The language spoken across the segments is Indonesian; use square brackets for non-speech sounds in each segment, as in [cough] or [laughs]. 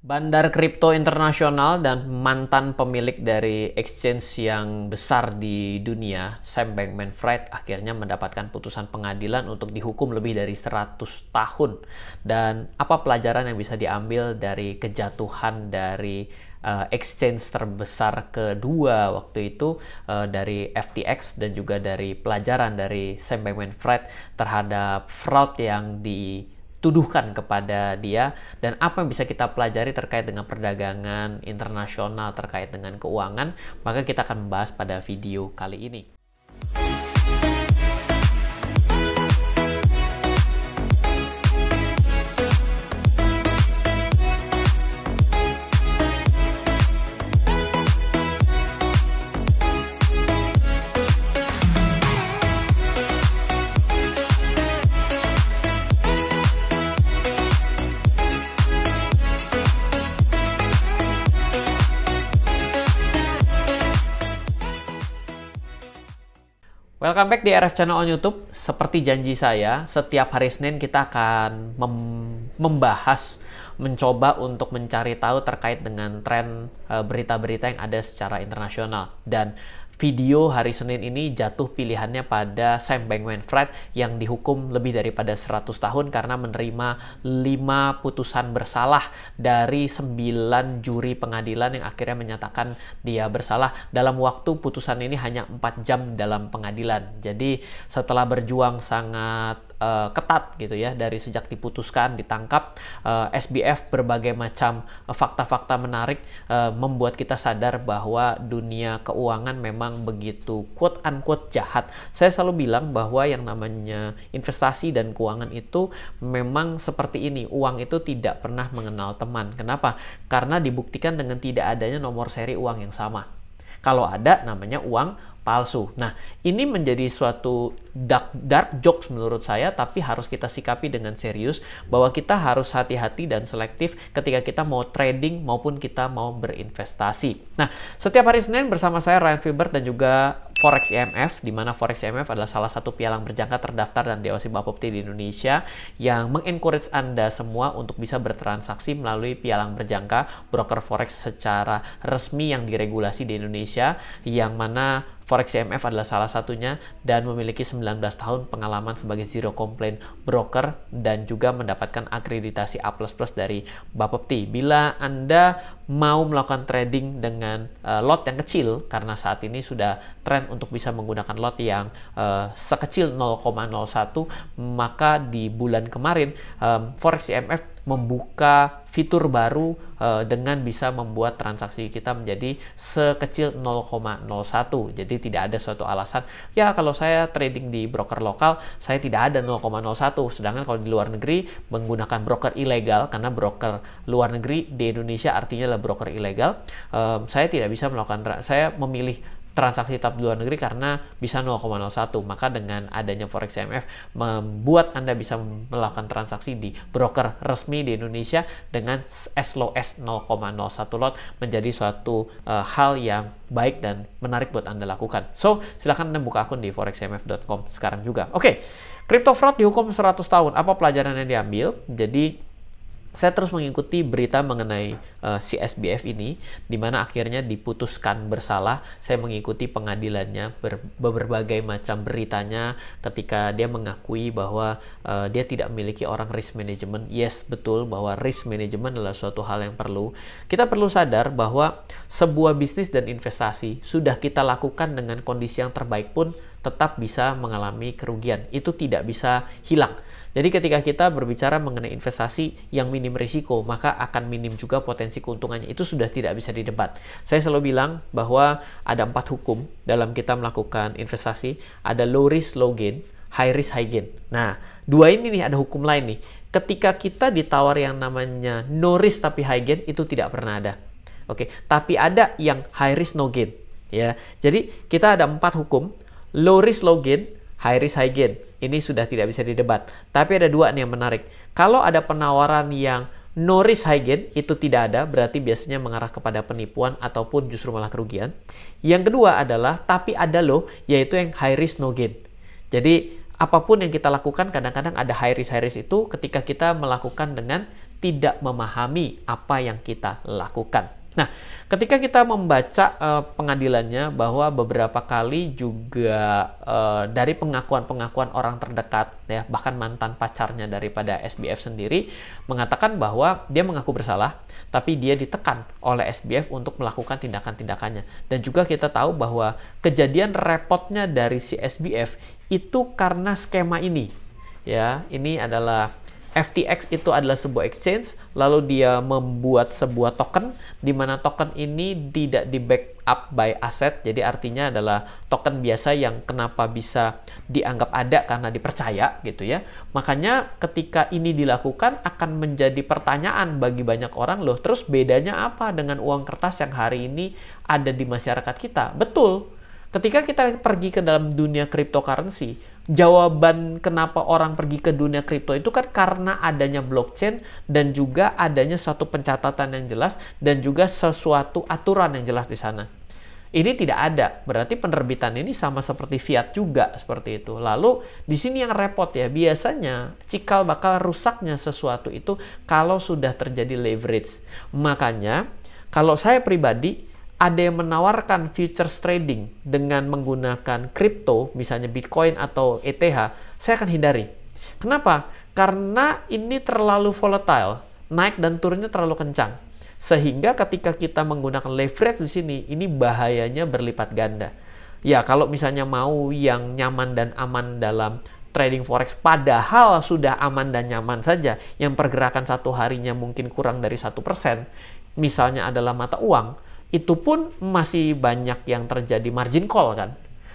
Bandar kripto internasional dan mantan pemilik dari exchange yang besar di dunia, Sam Bankman-Fried, akhirnya mendapatkan putusan pengadilan untuk dihukum lebih dari 100 tahun. Dan apa pelajaran yang bisa diambil dari kejatuhan dari uh, exchange terbesar kedua waktu itu uh, dari FTX dan juga dari pelajaran dari Sam Bankman-Fried terhadap fraud yang di tuduhkan kepada dia dan apa yang bisa kita pelajari terkait dengan perdagangan internasional terkait dengan keuangan maka kita akan membahas pada video kali ini. Welcome back di RF Channel on YouTube. Seperti janji saya, setiap hari Senin kita akan mem membahas, mencoba untuk mencari tahu terkait dengan tren eh, berita-berita yang ada secara internasional. Dan video hari Senin ini jatuh pilihannya pada Sam Bankman-Fried yang dihukum lebih daripada 100 tahun karena menerima 5 putusan bersalah dari 9 juri pengadilan yang akhirnya menyatakan dia bersalah dalam waktu putusan ini hanya 4 jam dalam pengadilan. Jadi setelah berjuang sangat uh, ketat gitu ya dari sejak diputuskan ditangkap uh, eh, SBF berbagai macam eh, fakta-fakta menarik uh, membuat kita sadar bahwa dunia keuangan memang begitu quote unquote jahat. Saya selalu bilang bahwa yang namanya investasi dan keuangan itu memang seperti ini. Uang itu tidak pernah mengenal teman. Kenapa? Karena dibuktikan dengan tidak adanya nomor seri uang yang sama. Kalau ada namanya uang palsu. Nah, ini menjadi suatu dark, dark jokes menurut saya, tapi harus kita sikapi dengan serius bahwa kita harus hati-hati dan selektif ketika kita mau trading maupun kita mau berinvestasi. Nah, setiap hari Senin bersama saya Ryan Filbert dan juga Forex IMF, di mana Forex IMF adalah salah satu pialang berjangka terdaftar dan diawasi Bapepti di Indonesia yang mengencourage Anda semua untuk bisa bertransaksi melalui pialang berjangka broker Forex secara resmi yang diregulasi di Indonesia, yang mana Forex IMF adalah salah satunya dan memiliki 19 tahun pengalaman sebagai zero complaint broker dan juga mendapatkan akreditasi A++ dari Bapepti. Bila Anda mau melakukan trading dengan uh, lot yang kecil karena saat ini sudah tren untuk bisa menggunakan lot yang uh, sekecil 0,01 maka di bulan kemarin um, Forex IMF membuka fitur baru uh, dengan bisa membuat transaksi kita menjadi sekecil 0,01. Jadi tidak ada suatu alasan, ya kalau saya trading di broker lokal, saya tidak ada 0,01. Sedangkan kalau di luar negeri menggunakan broker ilegal, karena broker luar negeri di Indonesia artinya adalah broker ilegal, um, saya tidak bisa melakukan, saya memilih transaksi tetap di luar negeri karena bisa 0,01 maka dengan adanya Forex IMF membuat Anda bisa melakukan transaksi di broker resmi di Indonesia dengan as low as 0,01 lot menjadi suatu uh, hal yang baik dan menarik buat Anda lakukan. So, silahkan Anda buka akun di foreximf.com sekarang juga. Oke, okay. crypto fraud dihukum 100 tahun. Apa pelajaran yang diambil? Jadi saya terus mengikuti berita mengenai uh, si SBF ini, di mana akhirnya diputuskan bersalah. Saya mengikuti pengadilannya, ber, berbagai macam beritanya, ketika dia mengakui bahwa uh, dia tidak memiliki orang risk management. Yes, betul bahwa risk management adalah suatu hal yang perlu. Kita perlu sadar bahwa sebuah bisnis dan investasi sudah kita lakukan dengan kondisi yang terbaik pun tetap bisa mengalami kerugian. Itu tidak bisa hilang jadi ketika kita berbicara mengenai investasi yang minim risiko, maka akan minim juga potensi keuntungannya. Itu sudah tidak bisa didebat. Saya selalu bilang bahwa ada empat hukum dalam kita melakukan investasi. Ada low risk, low gain, high risk, high gain. Nah, dua ini nih ada hukum lain nih. Ketika kita ditawar yang namanya no risk tapi high gain, itu tidak pernah ada. Oke, tapi ada yang high risk, no gain. Ya, jadi kita ada empat hukum: low risk, low gain, high risk, high gain ini sudah tidak bisa didebat. Tapi ada dua nih yang menarik. Kalau ada penawaran yang no risk high gain, itu tidak ada, berarti biasanya mengarah kepada penipuan ataupun justru malah kerugian. Yang kedua adalah, tapi ada loh, yaitu yang high risk no gain. Jadi, apa pun yang kita lakukan, kadang-kadang ada high risk high risk itu ketika kita melakukan dengan tidak memahami apa yang kita lakukan. Nah, ketika kita membaca uh, pengadilannya bahwa beberapa kali juga uh, dari pengakuan-pengakuan orang terdekat ya bahkan mantan pacarnya daripada SBF sendiri mengatakan bahwa dia mengaku bersalah tapi dia ditekan oleh SBF untuk melakukan tindakan-tindakannya. Dan juga kita tahu bahwa kejadian repotnya dari si SBF itu karena skema ini. Ya, ini adalah FTX itu adalah sebuah exchange, lalu dia membuat sebuah token, di mana token ini tidak di backup by aset, jadi artinya adalah token biasa yang kenapa bisa dianggap ada karena dipercaya gitu ya. Makanya ketika ini dilakukan akan menjadi pertanyaan bagi banyak orang loh, terus bedanya apa dengan uang kertas yang hari ini ada di masyarakat kita? Betul, ketika kita pergi ke dalam dunia cryptocurrency, jawaban kenapa orang pergi ke dunia kripto itu kan karena adanya blockchain dan juga adanya satu pencatatan yang jelas dan juga sesuatu aturan yang jelas di sana. Ini tidak ada, berarti penerbitan ini sama seperti fiat juga seperti itu. Lalu di sini yang repot ya, biasanya cikal bakal rusaknya sesuatu itu kalau sudah terjadi leverage. Makanya kalau saya pribadi ada yang menawarkan futures trading dengan menggunakan kripto, misalnya Bitcoin atau ETH, saya akan hindari. Kenapa? Karena ini terlalu volatile, naik dan turunnya terlalu kencang. Sehingga ketika kita menggunakan leverage di sini, ini bahayanya berlipat ganda. Ya, kalau misalnya mau yang nyaman dan aman dalam trading forex padahal sudah aman dan nyaman saja yang pergerakan satu harinya mungkin kurang dari satu persen misalnya adalah mata uang itu pun masih banyak yang terjadi margin call kan.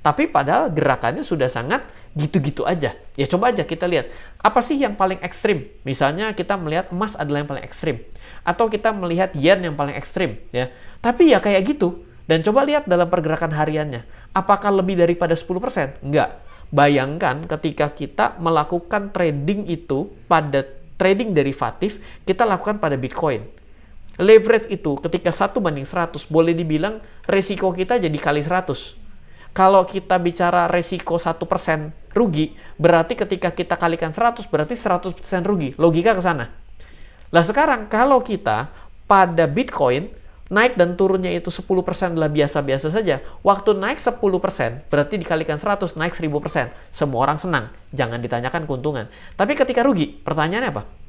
Tapi padahal gerakannya sudah sangat gitu-gitu aja. Ya coba aja kita lihat, apa sih yang paling ekstrim? Misalnya kita melihat emas adalah yang paling ekstrim. Atau kita melihat yen yang paling ekstrim. ya. Tapi ya kayak gitu. Dan coba lihat dalam pergerakan hariannya. Apakah lebih daripada 10%? Enggak. Bayangkan ketika kita melakukan trading itu pada trading derivatif, kita lakukan pada Bitcoin Leverage itu ketika satu banding 100 boleh dibilang resiko kita jadi kali 100. Kalau kita bicara resiko 1% rugi, berarti ketika kita kalikan 100 berarti 100% rugi. Logika ke sana. Lah sekarang kalau kita pada Bitcoin naik dan turunnya itu 10% adalah biasa-biasa saja. Waktu naik 10% berarti dikalikan 100 naik 1000%. Semua orang senang. Jangan ditanyakan keuntungan. Tapi ketika rugi, pertanyaannya apa?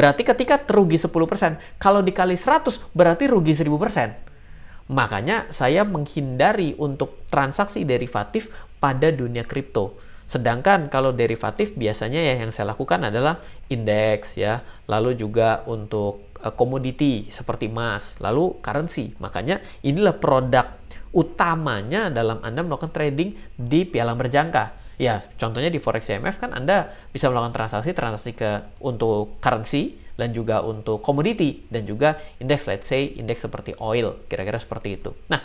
Berarti ketika terugi 10%, kalau dikali 100 berarti rugi 1000%. Makanya saya menghindari untuk transaksi derivatif pada dunia kripto. Sedangkan kalau derivatif biasanya ya yang saya lakukan adalah indeks ya, lalu juga untuk uh, komoditi seperti emas, lalu currency. Makanya inilah produk utamanya dalam Anda melakukan trading di piala berjangka Ya, contohnya di Forex IMF kan Anda bisa melakukan transaksi transaksi ke untuk currency dan juga untuk komoditi dan juga indeks let's say indeks seperti oil, kira-kira seperti itu. Nah,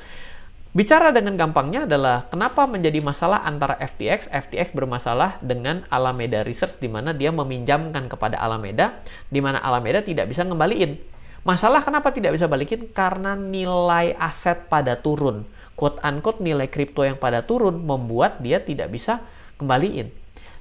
bicara dengan gampangnya adalah kenapa menjadi masalah antara FTX, FTX bermasalah dengan Alameda Research di mana dia meminjamkan kepada Alameda di mana Alameda tidak bisa ngembaliin. Masalah kenapa tidak bisa balikin? Karena nilai aset pada turun. Quote unquote nilai kripto yang pada turun membuat dia tidak bisa kembaliin.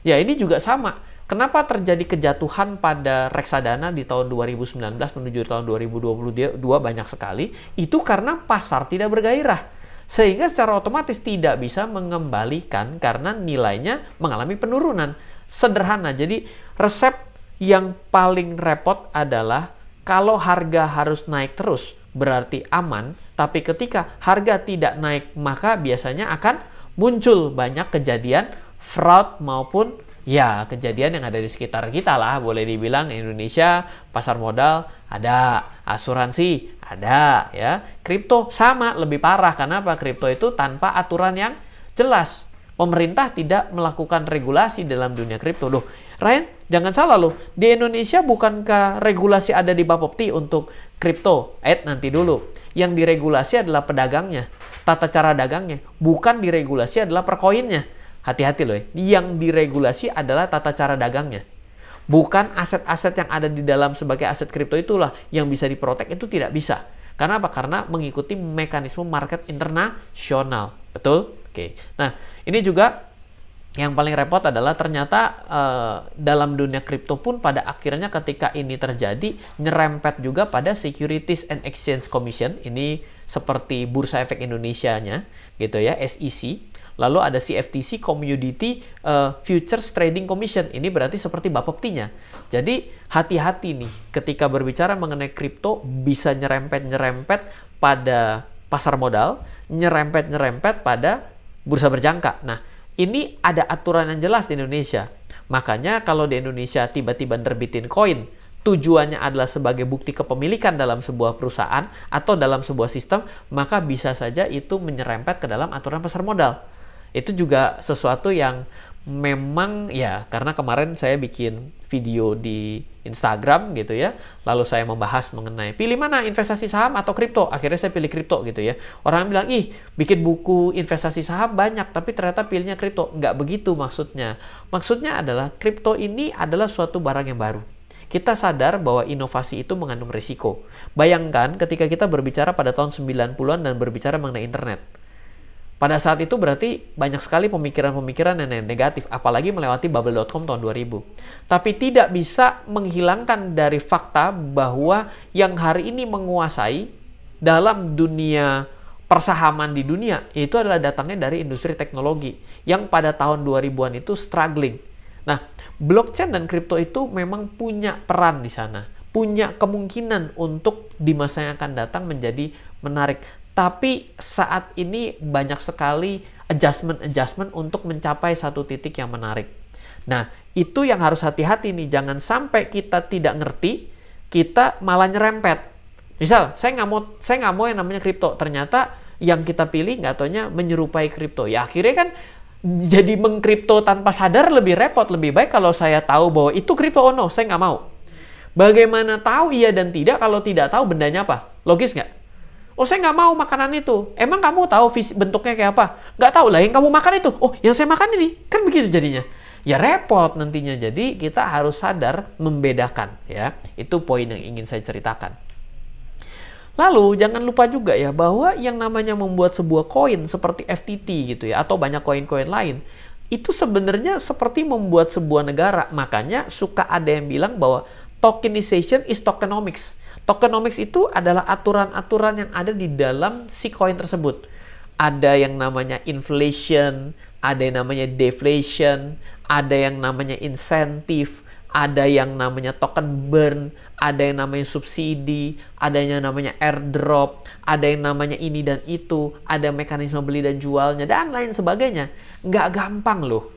Ya ini juga sama. Kenapa terjadi kejatuhan pada reksadana di tahun 2019 menuju tahun 2022 banyak sekali? Itu karena pasar tidak bergairah. Sehingga secara otomatis tidak bisa mengembalikan karena nilainya mengalami penurunan. Sederhana. Jadi resep yang paling repot adalah kalau harga harus naik terus berarti aman, tapi ketika harga tidak naik maka biasanya akan muncul banyak kejadian fraud maupun ya kejadian yang ada di sekitar kita lah. Boleh dibilang Indonesia pasar modal ada. Asuransi ada ya. Kripto sama lebih parah. Karena apa? Kripto itu tanpa aturan yang jelas. Pemerintah tidak melakukan regulasi dalam dunia kripto. Loh Ryan jangan salah loh. Di Indonesia bukankah regulasi ada di Bapepti untuk kripto? Eh nanti dulu. Yang diregulasi adalah pedagangnya tata cara dagangnya. Bukan diregulasi adalah perkoinnya Hati-hati loh ya. Yang diregulasi adalah tata cara dagangnya. Bukan aset-aset yang ada di dalam sebagai aset kripto itulah yang bisa diprotek itu tidak bisa. Karena apa? Karena mengikuti mekanisme market internasional. Betul? Oke. Nah, ini juga yang paling repot adalah ternyata uh, dalam dunia kripto pun pada akhirnya ketika ini terjadi nyerempet juga pada Securities and Exchange Commission ini seperti Bursa Efek Indonesia-nya gitu ya SEC lalu ada CFTC Community uh, Futures Trading Commission ini berarti seperti Bapeptinya jadi hati-hati nih ketika berbicara mengenai kripto bisa nyerempet-nyerempet pada pasar modal nyerempet-nyerempet pada bursa berjangka nah ini ada aturan yang jelas di Indonesia. Makanya kalau di Indonesia tiba-tiba nerbitin koin, tujuannya adalah sebagai bukti kepemilikan dalam sebuah perusahaan atau dalam sebuah sistem, maka bisa saja itu menyerempet ke dalam aturan pasar modal. Itu juga sesuatu yang memang ya karena kemarin saya bikin video di Instagram gitu ya lalu saya membahas mengenai pilih mana investasi saham atau kripto. Akhirnya saya pilih kripto gitu ya. Orang bilang ih bikin buku investasi saham banyak tapi ternyata pilihnya kripto. Nggak begitu maksudnya. Maksudnya adalah kripto ini adalah suatu barang yang baru. Kita sadar bahwa inovasi itu mengandung risiko. Bayangkan ketika kita berbicara pada tahun 90-an dan berbicara mengenai internet pada saat itu berarti banyak sekali pemikiran-pemikiran yang negatif, apalagi melewati bubble.com tahun 2000. Tapi tidak bisa menghilangkan dari fakta bahwa yang hari ini menguasai dalam dunia persahaman di dunia itu adalah datangnya dari industri teknologi yang pada tahun 2000-an itu struggling. Nah, blockchain dan kripto itu memang punya peran di sana, punya kemungkinan untuk di masa yang akan datang menjadi menarik. Tapi saat ini banyak sekali adjustment-adjustment untuk mencapai satu titik yang menarik. Nah, itu yang harus hati-hati nih. Jangan sampai kita tidak ngerti, kita malah nyerempet. Misal, saya nggak mau saya nggak mau yang namanya kripto. Ternyata yang kita pilih nggak taunya menyerupai kripto. Ya akhirnya kan jadi mengkripto tanpa sadar lebih repot. Lebih baik kalau saya tahu bahwa itu kripto oh no, saya nggak mau. Bagaimana tahu iya dan tidak kalau tidak tahu bendanya apa? Logis nggak? Oh saya nggak mau makanan itu. Emang kamu tahu visi, bentuknya kayak apa? Nggak tahu lah yang kamu makan itu. Oh yang saya makan ini. Kan begitu jadinya. Ya repot nantinya. Jadi kita harus sadar membedakan ya. Itu poin yang ingin saya ceritakan. Lalu jangan lupa juga ya bahwa yang namanya membuat sebuah koin seperti FTT gitu ya atau banyak koin-koin lain itu sebenarnya seperti membuat sebuah negara. Makanya suka ada yang bilang bahwa tokenization is tokenomics Tokenomics itu adalah aturan-aturan yang ada di dalam si koin tersebut. Ada yang namanya inflation, ada yang namanya deflation, ada yang namanya insentif, ada yang namanya token burn, ada yang namanya subsidi, ada yang namanya airdrop, ada yang namanya ini dan itu, ada mekanisme beli dan jualnya, dan lain sebagainya. Nggak gampang loh.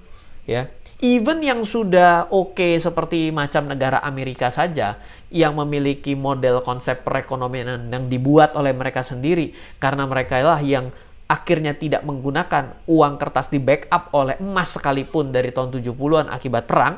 ya Even yang sudah oke okay, seperti macam negara Amerika saja yang memiliki model konsep perekonomian yang dibuat oleh mereka sendiri karena mereka lah yang akhirnya tidak menggunakan uang kertas di backup oleh emas sekalipun dari tahun 70-an akibat perang,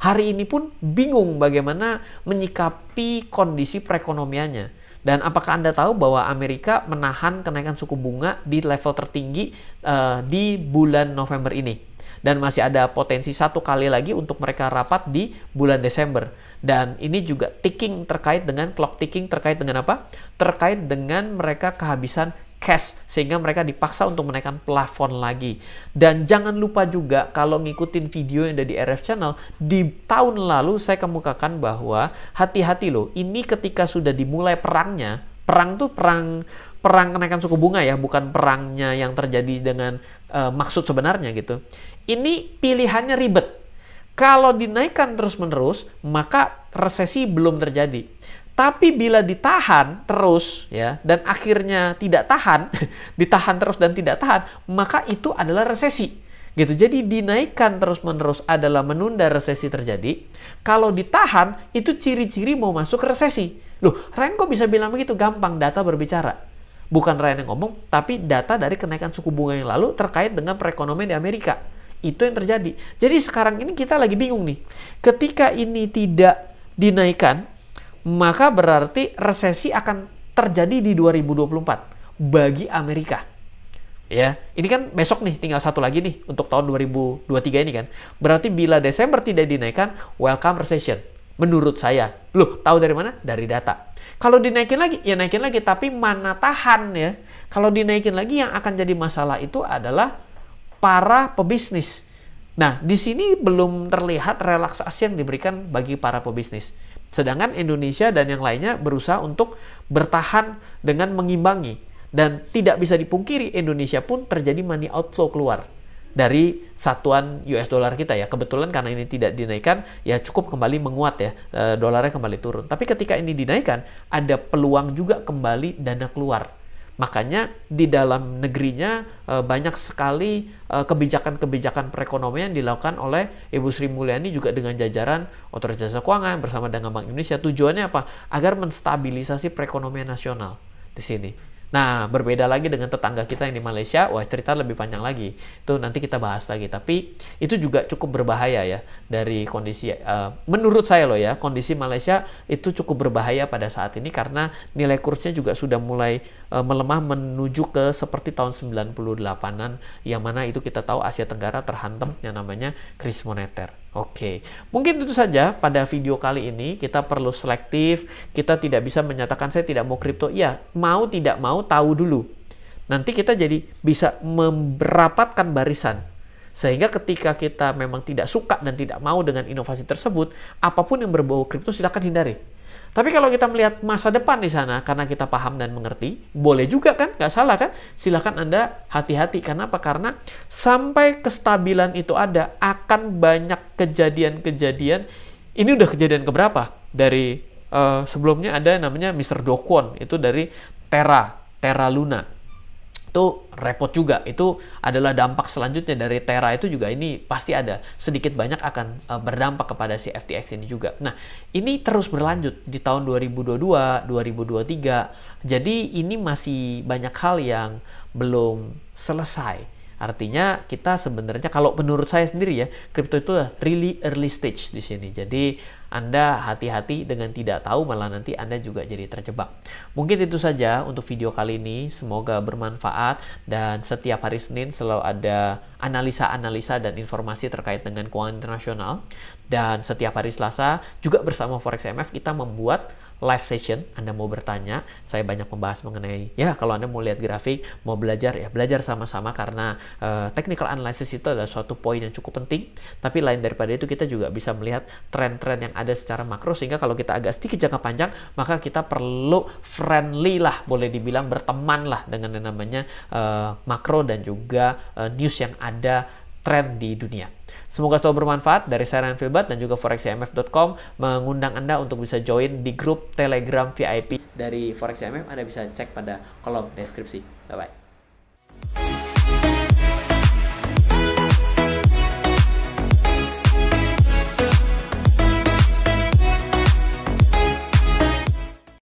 hari ini pun bingung bagaimana menyikapi kondisi perekonomiannya. Dan apakah Anda tahu bahwa Amerika menahan kenaikan suku bunga di level tertinggi uh, di bulan November ini? Dan masih ada potensi satu kali lagi untuk mereka rapat di bulan Desember. Dan ini juga ticking terkait dengan clock ticking terkait dengan apa? Terkait dengan mereka kehabisan cash sehingga mereka dipaksa untuk menaikkan plafon lagi. Dan jangan lupa juga kalau ngikutin video yang ada di RF Channel, di tahun lalu saya kemukakan bahwa hati-hati loh, ini ketika sudah dimulai perangnya, perang tuh perang perang kenaikan suku bunga ya, bukan perangnya yang terjadi dengan uh, maksud sebenarnya gitu. Ini pilihannya ribet. Kalau dinaikkan terus-menerus, maka resesi belum terjadi. Tapi bila ditahan terus ya dan akhirnya tidak tahan, [laughs] ditahan terus dan tidak tahan, maka itu adalah resesi. Gitu. Jadi dinaikkan terus-menerus adalah menunda resesi terjadi. Kalau ditahan itu ciri-ciri mau masuk resesi. Loh, Ren kok bisa bilang begitu? Gampang, data berbicara. Bukan Ryan yang ngomong, tapi data dari kenaikan suku bunga yang lalu terkait dengan perekonomian di Amerika. Itu yang terjadi. Jadi sekarang ini kita lagi bingung nih. Ketika ini tidak dinaikkan, maka berarti resesi akan terjadi di 2024 bagi Amerika. Ya, ini kan besok nih tinggal satu lagi nih untuk tahun 2023 ini kan. Berarti bila Desember tidak dinaikkan, welcome recession. Menurut saya. Loh, tahu dari mana? Dari data. Kalau dinaikin lagi, ya naikin lagi. Tapi mana tahan ya. Kalau dinaikin lagi yang akan jadi masalah itu adalah para pebisnis. Nah, di sini belum terlihat relaksasi yang diberikan bagi para pebisnis. Sedangkan Indonesia dan yang lainnya berusaha untuk bertahan dengan mengimbangi. Dan tidak bisa dipungkiri Indonesia pun terjadi money outflow keluar dari satuan US dollar kita ya. Kebetulan karena ini tidak dinaikkan, ya cukup kembali menguat ya, e, dolarnya kembali turun. Tapi ketika ini dinaikkan, ada peluang juga kembali dana keluar Makanya di dalam negerinya e, banyak sekali e, kebijakan-kebijakan perekonomian dilakukan oleh Ibu Sri Mulyani juga dengan jajaran Otoritas Jasa Keuangan bersama dengan Bank Indonesia. Tujuannya apa? Agar menstabilisasi perekonomian nasional di sini. Nah, berbeda lagi dengan tetangga kita yang di Malaysia, wah cerita lebih panjang lagi. Itu nanti kita bahas lagi. Tapi itu juga cukup berbahaya ya dari kondisi uh, menurut saya loh ya, kondisi Malaysia itu cukup berbahaya pada saat ini karena nilai kursnya juga sudah mulai uh, melemah menuju ke seperti tahun 98-an yang mana itu kita tahu Asia Tenggara terhantam yang namanya krisis moneter. Oke, mungkin itu saja pada video kali ini kita perlu selektif, kita tidak bisa menyatakan saya tidak mau kripto. Iya, mau tidak mau tahu dulu. Nanti kita jadi bisa merapatkan barisan. Sehingga ketika kita memang tidak suka dan tidak mau dengan inovasi tersebut, apa pun yang berbau kripto silakan hindari. Tapi kalau kita melihat masa depan di sana, karena kita paham dan mengerti, boleh juga kan, nggak salah kan? Silahkan Anda hati-hati. Karena apa? Karena sampai kestabilan itu ada, akan banyak kejadian-kejadian. Ini udah kejadian keberapa? Dari uh, sebelumnya ada namanya Mr. Dokwon, itu dari Terra, Terra Luna itu repot juga. Itu adalah dampak selanjutnya dari Terra itu juga ini pasti ada sedikit banyak akan uh, berdampak kepada si FTX ini juga. Nah, ini terus berlanjut di tahun 2022, 2023. Jadi ini masih banyak hal yang belum selesai. Artinya kita sebenarnya kalau menurut saya sendiri ya, kripto itu really early stage di sini. Jadi anda hati-hati dengan tidak tahu malah nanti Anda juga jadi terjebak. Mungkin itu saja untuk video kali ini. Semoga bermanfaat dan setiap hari Senin selalu ada analisa-analisa dan informasi terkait dengan keuangan internasional. Dan setiap hari Selasa juga bersama Forex MF kita membuat live session, Anda mau bertanya, saya banyak membahas mengenai, ya kalau Anda mau lihat grafik, mau belajar, ya belajar sama-sama karena uh, technical analysis itu adalah suatu poin yang cukup penting, tapi lain daripada itu kita juga bisa melihat tren-tren yang ada secara makro, sehingga kalau kita agak sedikit jangka panjang, maka kita perlu friendly lah, boleh dibilang berteman lah dengan yang namanya uh, makro dan juga uh, news yang ada tren di dunia. Semoga selalu bermanfaat dari saya Ryan Filbert dan juga foreximf.com mengundang Anda untuk bisa join di grup Telegram VIP dari Forex IMF. Anda bisa cek pada kolom deskripsi. Bye-bye.